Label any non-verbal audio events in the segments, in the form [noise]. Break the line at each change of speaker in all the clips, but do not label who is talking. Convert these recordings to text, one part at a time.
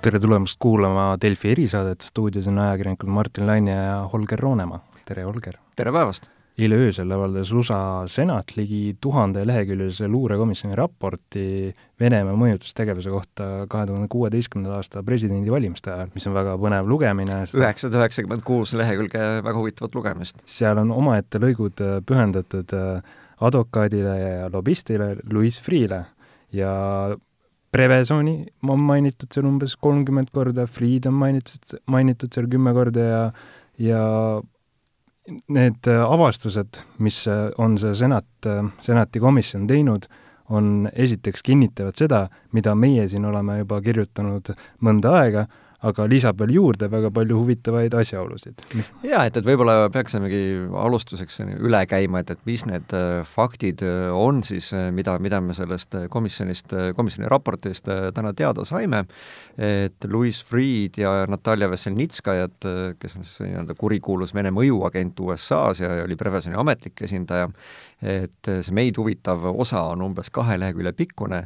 tere tulemast kuulama Delfi erisaadet, stuudios on ajakirjanikud Martin Laine ja Holger Roonemaa. tere, Holger!
tere päevast!
eile öösel avaldas USA senat ligi tuhande leheküljelise luurekomisjoni raporti Venemaa mõjutustegevuse kohta kahe tuhande kuueteistkümnenda aasta presidendivalimiste ajal, mis on väga põnev lugemine.
üheksasada üheksakümmend kuus lehekülge väga huvitavat lugemist.
seal on omaette lõigud pühendatud advokaadile ja lobistile Louis Freeh'le ja Prevezoni on mainitud seal umbes kolmkümmend korda, Freed on mainitud, mainitud seal kümme korda ja ja need avastused, mis on see senat, senati komisjon teinud, on esiteks kinnitavad seda, mida meie siin oleme juba kirjutanud mõnda aega, aga lisab veel juurde väga palju huvitavaid asjaolusid.
jaa, et, et võib-olla peaksimegi alustuseks üle käima, et, et mis need äh, faktid äh, on siis, äh, mida, mida me sellest komisjonist, komisjoni raportist täna teada saime, et Louis Freeh ja Natalja Vesselnitskajat, kes on siis nii-öelda kurikuulus Vene mõjuagent USA-s ja oli Prevezoni ametlik esindaja, et see meid huvitav osa on umbes kahe lehekülje pikkune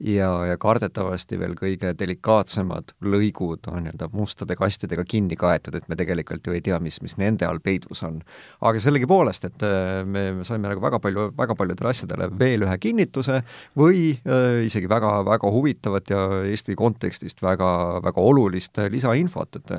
ja, ja kardetavasti veel kõige delikaatsemad lõigud on nii-öelda mustade kastidega kinni kaetud, et me tegelikult ju ei tea, mis, mis nende all peidus on. aga sellegipoolest, et me, me saime nagu väga palju, väga paljudele asjadele veel ühe kinnituse või äh, isegi väga, väga huvitavat ja Eesti kontekstist väga, väga olulist lisainfot, et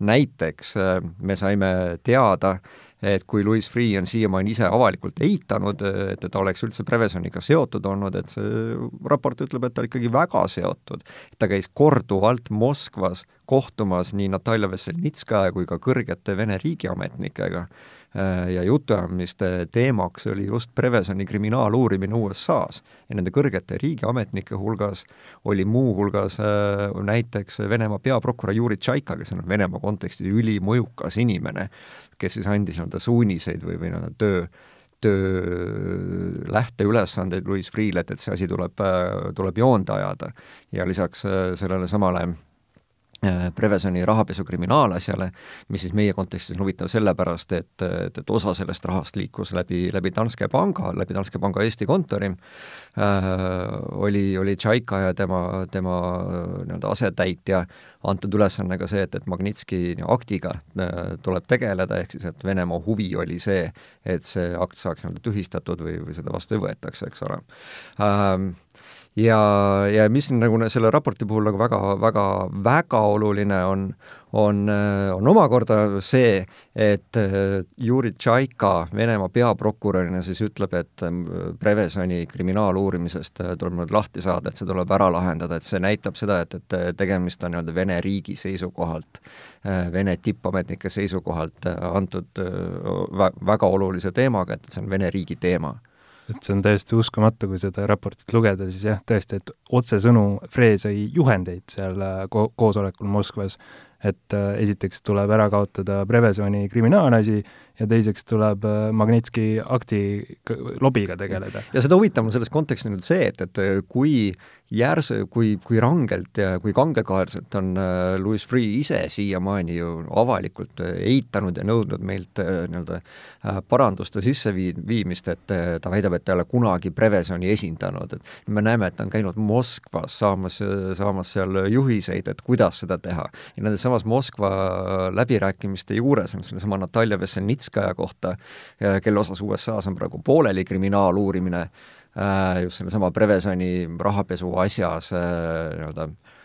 näiteks äh, me saime teada, et kui Louis Freeh on siiamaani ise avalikult eitanud, et ta oleks üldse Prevezoniga seotud olnud, et see raport ütleb, et ta oli ikkagi väga seotud. ta käis korduvalt Moskvas kohtumas nii Natalja Vesselnitskaja kui ka kõrgete Vene riigiametnikega ja jutuajamiste teemaks oli just Prevezoni kriminaaluurimine USA-s ja nende kõrgete riigiametnike hulgas oli muuhulgas äh, näiteks Venemaa peaprokurör Juri Tšaika, kes on Venemaa kontekstis ülimõjukas inimene, kes siis andis nii-öelda suuniseid või, või nii-öelda töö töö lähteülesandeid Louis Freeh'le, et, et see asi tuleb, äh, tuleb joonde ajada. ja lisaks sellele samale Äh, Prevezoni rahapesu kriminaalasjale, mis siis meie kontekstis on huvitav sellepärast, et, et, et osa sellest rahast liikus läbi, läbi Danske panga, läbi Danske panga Eesti kontori. Äh,, oli, oli Tšaika ja tema, tema nii-öelda asetäitja. Antud ülesanne ka see, et, et Magnitski aktiga äh, tuleb tegeleda, ehk siis et Venemaa huvi oli see, et see akt saaks nii-öelda tühistatud või, või seda vastu ei võetaks, eks ole. Äh, ja, ja mis nagu selle raporti puhul nagu väga, väga, väga oluline on, on, on omakorda see, et Juri Tšaika Venemaa peaprokurörina siis ütleb, et Prevezoni kriminaaluurimisest tuleb nüüd lahti saada, et see tuleb ära lahendada, et see näitab seda, et, et tegemist on nii-öelda Vene riigi seisukohalt, Vene tippametnike seisukohalt antud väga olulise teemaga, et see on Vene riigi teema
et see on täiesti uskumatu, kui seda raportit lugeda, siis jah, tõesti, et otsesõnu Free sai juhendeid seal äh, ko-, koosolekul Moskvas, et äh, esiteks tuleb ära kaotada Prevezoni kriminaalasi ja teiseks tuleb äh, Magnitski akti lobiga tegeleda.
ja seda huvitav on selles kontekstis nüüd see, et, et kui järs-, kui, kui rangelt ja kui kangekaelselt on äh, Louis Freeh ise siiamaani ju avalikult äh, eitanud ja nõudnud meilt äh, nii-öelda paranduste sisseviimist, et ta väidab, et ta ei ole kunagi Prevezoni esindanud, et me näeme, et ta on käinud Moskvas saamas, saamas seal juhiseid, et kuidas seda teha. ja nendes samas Moskva läbirääkimiste juures on sellesama Natalja Vesselnitskaja kohta, kelle osas USA-s on praegu pooleli kriminaaluurimine, Äh, just sellesama Prevezoni rahapesu asjas äh, nii-öelda äh,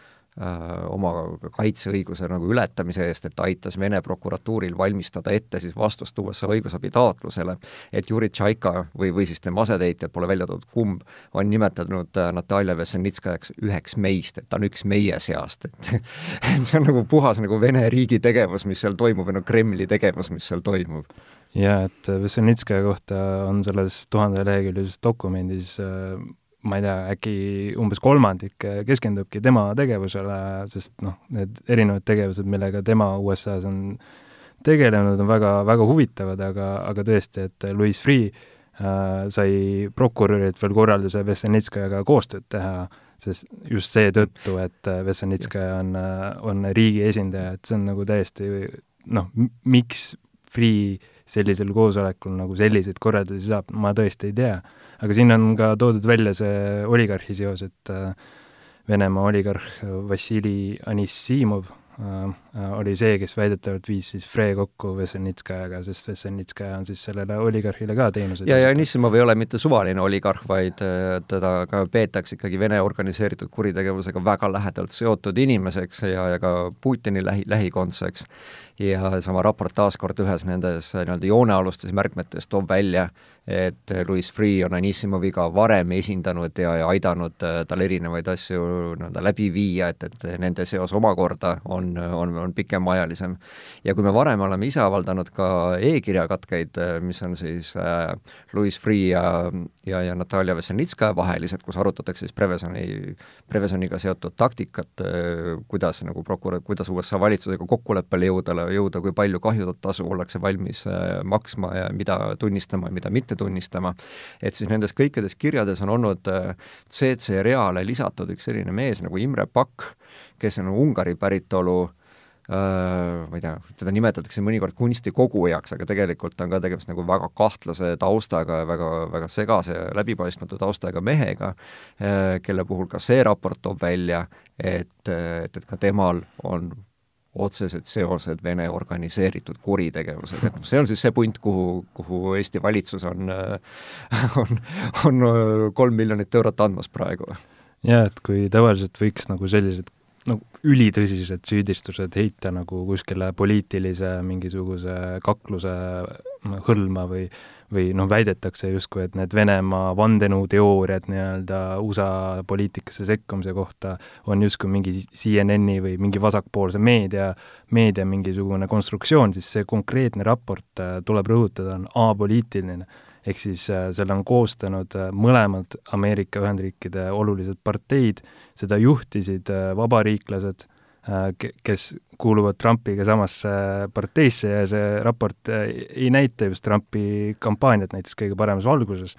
oma kaitseõiguse nagu ületamise eest, et ta aitas Vene prokuratuuril valmistada ette siis vastust USA õigusabi taotlusele, et Juri Tšaika või, või siis tema asetäitjad, pole välja toodud kumb, on nimetanud Natalja Vesselnitskajaks üheks meist, et ta on üks meie seast, et [laughs] et see on nagu puhas nagu Vene riigi tegevus, mis seal toimub, või no Kremli tegevus, mis seal toimub.
Jaa, et Vesselnitskaja kohta on selles tuhandeleheküljelises dokumendis äh, ma ei tea, äkki umbes kolmandik keskendubki tema tegevusele, sest noh, need erinevad tegevused, millega tema USA-s on tegelenud, on väga, väga huvitavad, aga, aga tõesti, et Louis Freeh äh, sai prokurörilt veel korralduse Vesselnitskajaga koostööd teha, sest just seetõttu, et Vesselnitskaja on, on riigi esindaja, et see on nagu täiesti noh, miks Freeh sellisel koosolekul nagu selliseid korraldusi saab, ma tõesti ei tea. aga siin on ka toodud välja see oligarhi seos, et Venemaa oligarh Vassili Anissimov Äh, äh, oli see, kes väidetavalt viis siis Free kokku Veselnitskajaga, sest Veselnitskaja on siis sellele oligarhile ka teenuseid
ja, ja Anissimov ei ole mitte suvaline oligarh, vaid äh, teda ka peetakse ikkagi Vene organiseeritud kuritegevusega väga lähedalt seotud inimeseks ja, ja ka Putini lähi, lähikondseks. Ja sama raport taaskord ühes nendes nii-öelda joonealustes märkmetes toob välja, et Louis Freeh on Anissimovi ka varem esindanud ja, ja aidanud tal erinevaid asju nii-öelda läbi viia, et, et nende seos omakorda on on, on, pikemaajalisem. ja kui me varem oleme ise avaldanud ka e-kirjakatkeid, mis on siis äh, Louis Freeh ja, ja, ja Natalja Veselnitskaja vahelised, kus arutatakse siis Prevezoni, Prevezoniga seotud taktikat, äh, kuidas nagu prokurör, kuidas USA valitsusega kokkuleppele jõuda, jõuda, kui palju kahjutasu ollakse valmis äh, maksma ja mida tunnistama ja mida mitte tunnistama, et siis nendes kõikides kirjades on olnud äh, CC reale lisatud üks selline mees nagu Imre Pakk, kes on Ungari päritolu äh, ma ei tea, teda nimetatakse mõnikord kunstikogujaks, aga tegelikult on ka tegemist nagu väga kahtlase taustaga ja väga, väga segase ja läbipaistmatu taustaga mehega, kelle puhul ka see raport toob välja, et, et, et ka temal on otsesed seosed Vene organiseeritud kuritegevusega, et noh, see on siis see punt, kuhu, kuhu Eesti valitsus on, äh, on, on kolm miljonit eurot andmas praegu.
jaa, et kui tavaliselt võiks nagu sellised no ülitõsised süüdistused heita nagu kuskile poliitilise mingisuguse kakluse hõlma või või noh, väidetakse justkui, et need Venemaa vandenõuteooriad nii-öelda USA poliitikasse sekkumise kohta on justkui mingi CNN-i või mingi vasakpoolse meedia, meedia mingisugune konstruktsioon, siis see konkreetne raport, äh, tuleb rõhutada, on apoliitiline. Ehk siis äh, selle on koostanud äh, mõlemad Ameerika Ühendriikide olulised parteid, seda juhtisid vabariiklased, kes kuuluvad Trumpiga samasse parteisse ja see raport ei näita just Trumpi kampaaniat näiteks kõige paremas valguses,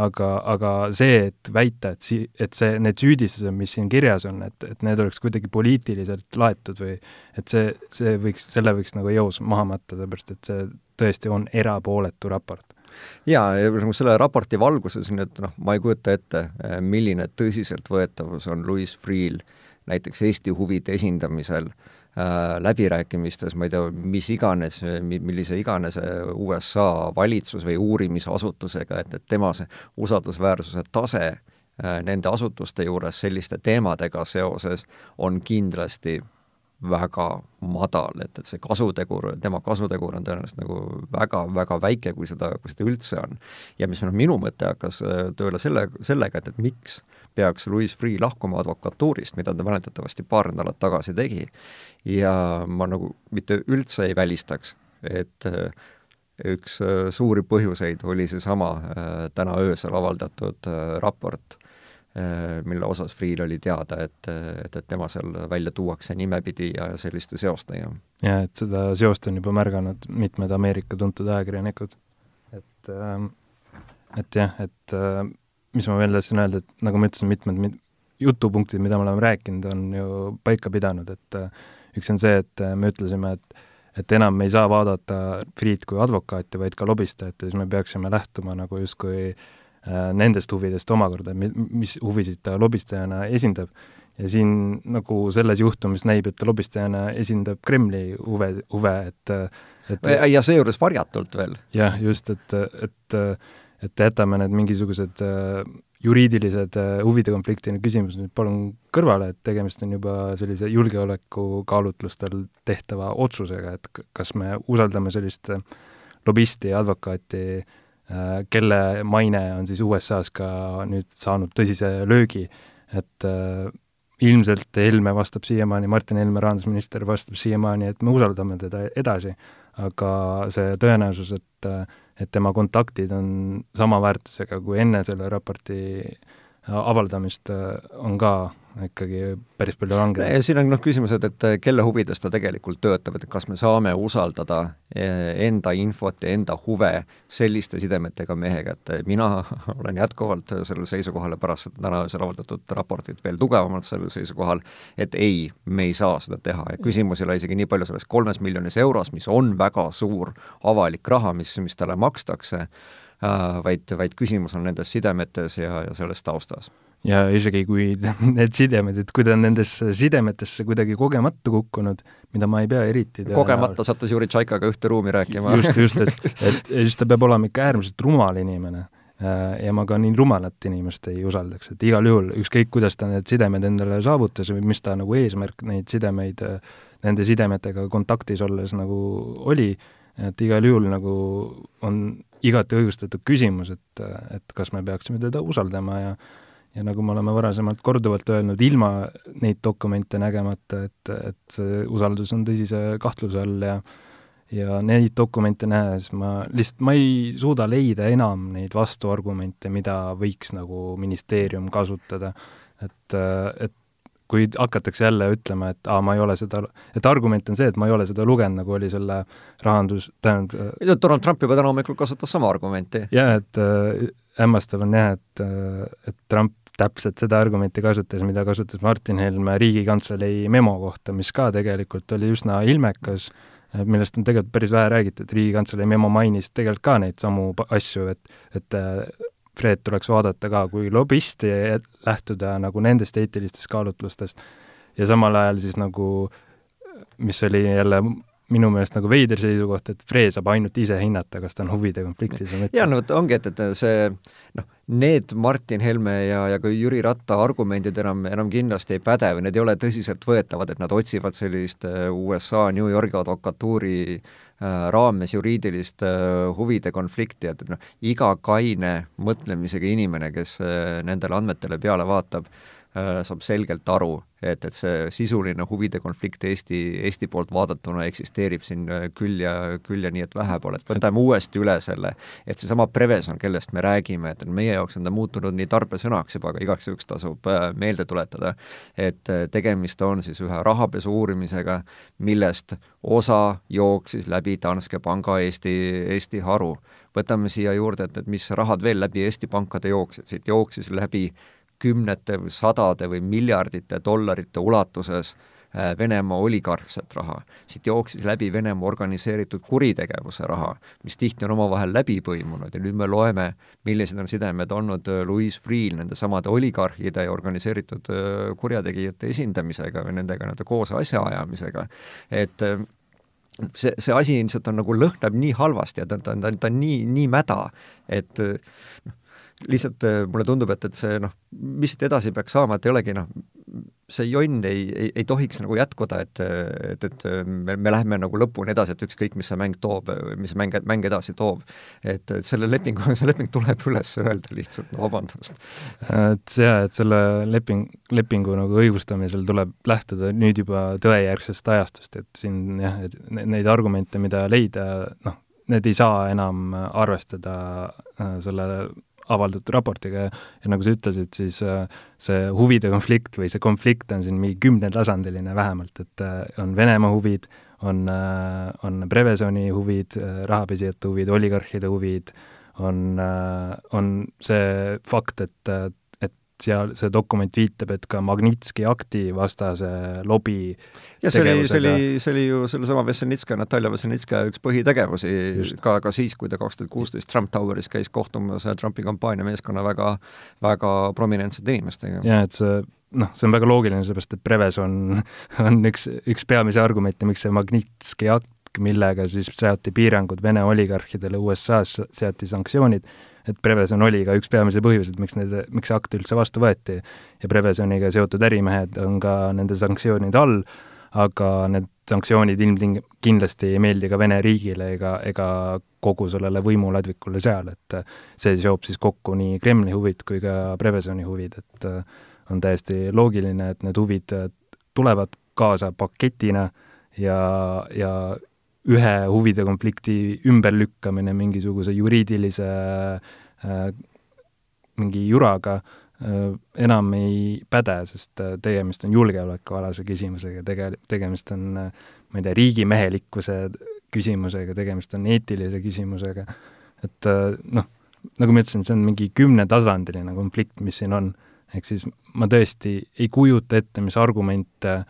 aga, aga see, et väita, et si-, et see, need süüdistused, mis siin kirjas on, et, et need oleks kuidagi poliitiliselt laetud või et see, see võiks, selle võiks nagu eos maha matta, sellepärast et see tõesti on erapooletu raport.
Jaa, ja nagu selle raporti valguses nüüd noh, ma ei kujuta ette, milline tõsiseltvõetavus on Louis Freeh'l näiteks Eesti huvide esindamisel äh, läbirääkimistes, ma ei tea, mis iganes, millise iganes USA valitsus või uurimisasutusega, et, et tema see usaldusväärsuse tase äh, nende asutuste juures selliste teemadega seoses on kindlasti väga madal, et, et see kasutegur, tema kasutegur on tõenäoliselt nagu väga-väga väike, kui seda, kui seda üldse on. ja mis noh, minu mõte hakkas äh, tööle selle, sellega, et, et miks peaks Louis Freeh lahkuma advokatuurist, mida ta mäletatavasti paar nädalat tagasi tegi, ja ma nagu mitte üldse ei välistaks, et äh, üks äh, suuri põhjuseid oli seesama täna öösel avaldatud raport mille osas Freeh'l oli teada, et, et, et tema seal välja tuuakse nimepidi ja selliste seostega.
jaa, et seda seost on juba märganud mitmed Ameerika tuntud ajakirjanikud. et, ähm, et jah, et äh, mis ma veel tahtsin öelda, et nagu ma ütlesin, mitmed mit, jutupunktid, mida me oleme rääkinud, on ju paika pidanud, et äh, üks on see, et me ütlesime, et et enam ei saa vaadata Freeh'd kui advokaati, vaid ka lobistajat ja siis me peaksime lähtuma nagu justkui äh, Äh, nendest huvidest omakorda, mis huvisid ta lobistajana esindab. ja siin nagu selles juhtumis näib, et ta lobistajana esindab Kremli huve, huve, et et
ja seejuures varjatult veel.
jah, just, et, et et jätame need mingisugused äh, juriidilised äh, huvide konflikti küsimused nüüd palun kõrvale, et tegemist on juba sellise julgeolekukaalutlustel tehtava otsusega, et kas me usaldame sellist lobisti ja advokaati äh, Äh, kelle maine on siis USA-s ka nüüd saanud tõsise löögi, et äh, ilmselt Helme vastab siiamaani, Martin Helme, rahandusminister, vastab siiamaani, et me usaldame teda edasi, aga see tõenäosus, et et tema kontaktid on sama väärtusega kui enne selle raporti avaldamist, on ka ikkagi päris palju langenud.
ja siin on noh, küsimus, et, et kelle huvides ta tegelikult töötab, et kas me saame usaldada eh, enda infot ja enda huve selliste sidemetega mehega, et mina [laughs] olen jätkuvalt sellel seisukohal ja pärast täna öösel avaldatud raportit veel tugevamalt sellel seisukohal, et ei, me ei saa seda teha ja küsimus ei ole isegi nii palju selles kolmes miljonis euros, mis on väga suur avalik raha, mis, mis talle makstakse äh,, vaid, vaid küsimus on nendes sidemetes ja, ja selles taustas
ja isegi kui [laughs] need sidemed, et kui ta on nendesse sidemetesse kuidagi kogemata kukkunud, mida ma ei pea eriti
kogemata sattus Juri Tšaikaga ühte ruumi rääkima.
just, just, [laughs] et, et siis ta peab olema ikka äärmiselt rumal inimene. Äh, ja ma ka nii rumalat inimest ei usaldaks, et igal juhul, ükskõik kuidas ta need sidemed endale saavutas või mis ta nagu eesmärk neid sidemeid, nende sidemetega kontaktis olles nagu oli, et igal juhul nagu on igati õigustatud küsimus, et, et kas me peaksime teda usaldama ja ja nagu me oleme varasemalt korduvalt öelnud, ilma neid dokumente nägemata, et, et see usaldus on tõsise kahtluse all ja ja neid dokumente nähes ma lihtsalt, ma ei suuda leida enam neid vastuargumente, mida võiks nagu ministeerium kasutada. et, et kui hakatakse jälle ütlema, et aa, ma ei ole seda, et argument on see, et ma ei ole seda lugenud, nagu oli selle rahandus, tähendab
Donald Trump juba täna hommikul kasutas sama argumenti.
jah, et äh, hämmastav on jah, et, et Trump täpselt seda argumenti kasutas, mida kasutas Martin Helme Riigikantselei memo kohta, mis ka tegelikult oli üsna ilmekas, millest on tegelikult päris vähe räägitud, Riigikantselei memo mainis tegelikult ka neid samu asju, et, et äh, Fred tuleks vaadata ka kui lobisti ja lähtuda nagu nendest eetilistest kaalutlustest. Ja samal ajal siis nagu mis oli jälle minu meelest nagu veider seisukoht, et Free saab ainult ise hinnata, kas ta on huvide konfliktis või mitte.
jaa, no vot ongi, et, et see noh, need Martin Helme ja, ja ka Jüri Ratta argumendid enam, enam kindlasti ei päde või need ei ole tõsiseltvõetavad, et nad otsivad sellist äh, USA New Yorgi advokatuuri äh, raames juriidilist äh, huvide konflikti, et, et noh, iga kaine mõtlemisega inimene, kes nendele andmetele peale vaatab, Äh, saab selgelt aru, et, et see sisuline huvide konflikt Eesti, Eesti poolt vaadatuna eksisteerib siin äh, küll ja, küll ja nii, et vähe pole, et võtame uuesti üle selle, et seesama Prevezon, kellest me räägime, et meie jaoks on ta muutunud nii tarbesõnaks juba, aga igaks juhuks tasub äh, meelde tuletada, et tegemist on siis ühe rahapesu uurimisega, millest osa jooksis läbi Danske panga Eesti, Eesti haru. võtame siia juurde, et, et mis rahad veel läbi Eesti pankade jooksid, siit jooksis läbi kümnete või sadade või miljardite dollarite ulatuses äh, Venemaa oligarhset raha. siit jooksis läbi Venemaa organiseeritud kuritegevuse raha, mis tihti on omavahel läbi põimunud ja nüüd me loeme, millised on sidemed olnud äh, Louis Freeh'l nende samade oligarhide ja organiseeritud äh, kurjategijate esindamisega või nendega nii-öelda koos asjaajamisega. et see, see asi ilmselt on nagu, lõhnab nii halvasti ja ta, ta, ta, ta on nii, nii mäda, et noh, lihtsalt äh, mulle tundub, et, et see noh, mis siit edasi peaks saama, et ei olegi noh, see jonn ei, ei, ei tohiks nagu jätkuda, et, et, et me, me läheme nagu lõpuni edasi, et ükskõik, mis see mäng toob, mis mäng, mäng edasi toob. et selle lepingu, [laughs] see leping tuleb üles öelda lihtsalt, no vabandust.
et jaa, et selle leping, lepingu nagu õigustamisel tuleb lähtuda nüüd juba tõejärgsest ajastust, et siin jah, et neid argumente, mida leida, noh, need ei saa enam arvestada äh, selle avaldatud raportiga ja, ja nagu sa ütlesid, siis äh, see huvide konflikt või see konflikt on siin mingi kümnetasandiline vähemalt, et äh, on Venemaa huvid, on, äh, on Prevezoni huvid, rahapesijate huvid, oligarhide huvid, on, on see fakt, et seal see dokument viitab, et ka Magnitski akti vastase lobi
jah, see oli, see oli, see oli ju sellesama Vesselnitskaja, Natalja Vesselnitskaja üks põhitegevusi Just. ka, ka siis, kui ta kaks tuhat kuusteist Trump Toweris käis kohtumas Trumpi kampaaniameeskonna väga, väga prominentsete inimestega.
jah, et see noh, see on väga loogiline, seepärast et Preves on, on üks, üks peamisi argumente, miks see Magnitski akt millega siis seati piirangud Vene oligarhidele USA-s, seati sanktsioonid et Prevezon oli ka üks peamisi põhjuseid, miks need, miks see akt üldse vastu võeti. ja Prevezoniga seotud ärimehed on ka nende sanktsioonide all, aga need sanktsioonid ilmting-, kindlasti ei meeldi ka Vene riigile ega, ega kogu sellele võimuladvikule seal, et see seob siis kokku nii Kremli huvid kui ka Prevezoni huvid, et on täiesti loogiline, et need huvid tulevad kaasa paketina ja, ja ühe huvide konflikti ümberlükkamine mingisuguse juriidilise äh, mingi juraga äh, enam ei päde, sest äh, tegemist on julgeolekualase küsimusega, tege-, tegemist on äh, ma ei tea, riigimehelikkuse küsimusega, tegemist on eetilise küsimusega, et äh, noh, nagu ma ütlesin, see on mingi kümnetasandiline konflikt, mis siin on, ehk siis ma tõesti ei kujuta ette, mis argumente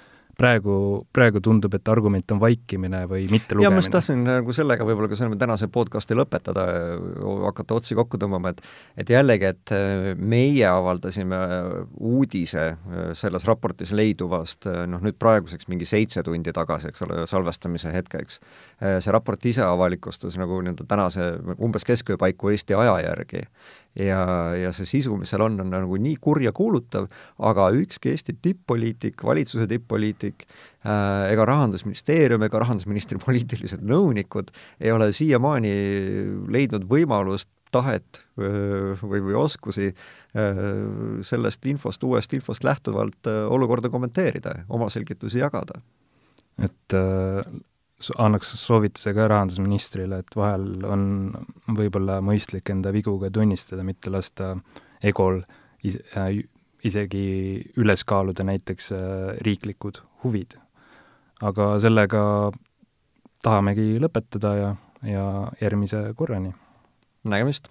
praegu, praegu tundub, et argument on vaikimine või mitte lugemine.
ja ma just tahtsin nagu sellega võib-olla ka selle tänase podcasti lõpetada, hakata otsi kokku tõmbama, et et jällegi, et äh, meie avaldasime uudise äh, selles raportis leiduvast äh, noh, nüüd praeguseks mingi seitse tundi tagasi, eks ole, salvestamise hetkeks. see raport ise avalikustus nagu nii-öelda tänase umbes keskööö paiku Eesti aja järgi ja, ja see sisu, mis seal on, on nagu nii kurjakuulutav, aga ükski Eesti tipp-poliitik, valitsuse tipp-poliitik äh, ega Rahandusministeerium ega rahandusministri [laughs] poliitilised nõunikud ei ole siiamaani leidnud võimalust tahet või, või oskusi sellest infost, uuest infost lähtuvalt olukorda kommenteerida, oma selgitusi jagada.
et annaks soovituse ka rahandusministrile, et vahel on võib-olla mõistlik enda vigu ka tunnistada, mitte lasta egol is-, äh, isegi üles kaaluda näiteks äh, riiklikud huvid. aga sellega tahamegi lõpetada ja, ja järgmise korrani!
nägemist!